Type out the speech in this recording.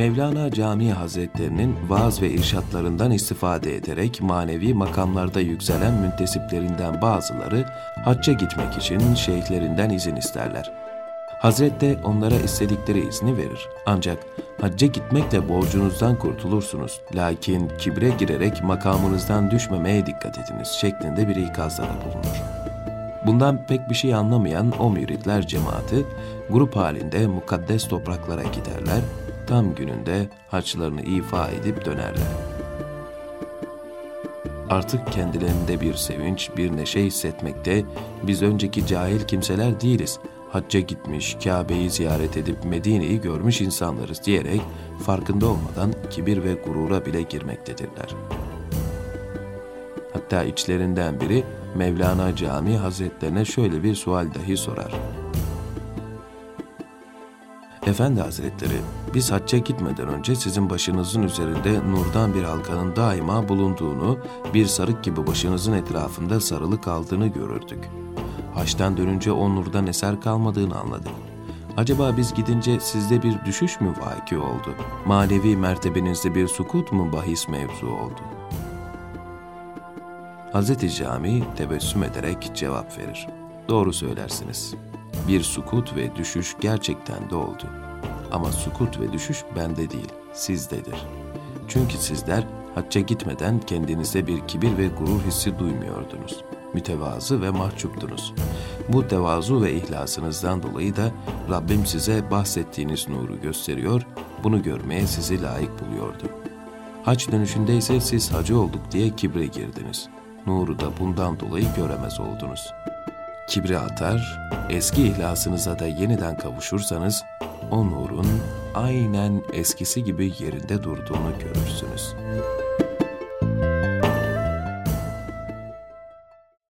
Mevlana Camii Hazretlerinin vaaz ve irşatlarından istifade ederek manevi makamlarda yükselen müntesiplerinden bazıları hacca gitmek için şeyhlerinden izin isterler. Hazret de onlara istedikleri izni verir. Ancak hacca gitmekle borcunuzdan kurtulursunuz. Lakin kibre girerek makamınızdan düşmemeye dikkat ediniz şeklinde bir ikazda da bulunur. Bundan pek bir şey anlamayan o müritler cemaati grup halinde mukaddes topraklara giderler, tam gününde haçlarını ifa edip dönerler. Artık kendilerinde bir sevinç, bir neşe hissetmekte, biz önceki cahil kimseler değiliz, hacca gitmiş, Kabe'yi ziyaret edip Medine'yi görmüş insanlarız diyerek farkında olmadan kibir ve gurura bile girmektedirler. Hatta içlerinden biri Mevlana Camii Hazretlerine şöyle bir sual dahi sorar. Efendi Hazretleri, biz hacca gitmeden önce sizin başınızın üzerinde nurdan bir halkanın daima bulunduğunu, bir sarık gibi başınızın etrafında sarılı kaldığını görürdük. Haçtan dönünce o nurdan eser kalmadığını anladık. Acaba biz gidince sizde bir düşüş mü vaki oldu? Manevi mertebenizde bir sukut mu bahis mevzu oldu? Hazreti Cami tebessüm ederek cevap verir. Doğru söylersiniz. Bir sukut ve düşüş gerçekten de oldu. Ama sukut ve düşüş bende değil, sizdedir. Çünkü sizler hacca gitmeden kendinizde bir kibir ve gurur hissi duymuyordunuz. Mütevazı ve mahcuptunuz. Bu tevazu ve ihlasınızdan dolayı da Rabbim size bahsettiğiniz nuru gösteriyor, bunu görmeye sizi layık buluyordu. Hac dönüşünde ise siz hacı olduk diye kibre girdiniz. Nuru da bundan dolayı göremez oldunuz. Kibre atar, eski ihlasınıza da yeniden kavuşursanız, o nurun aynen eskisi gibi yerinde durduğunu görürsünüz.''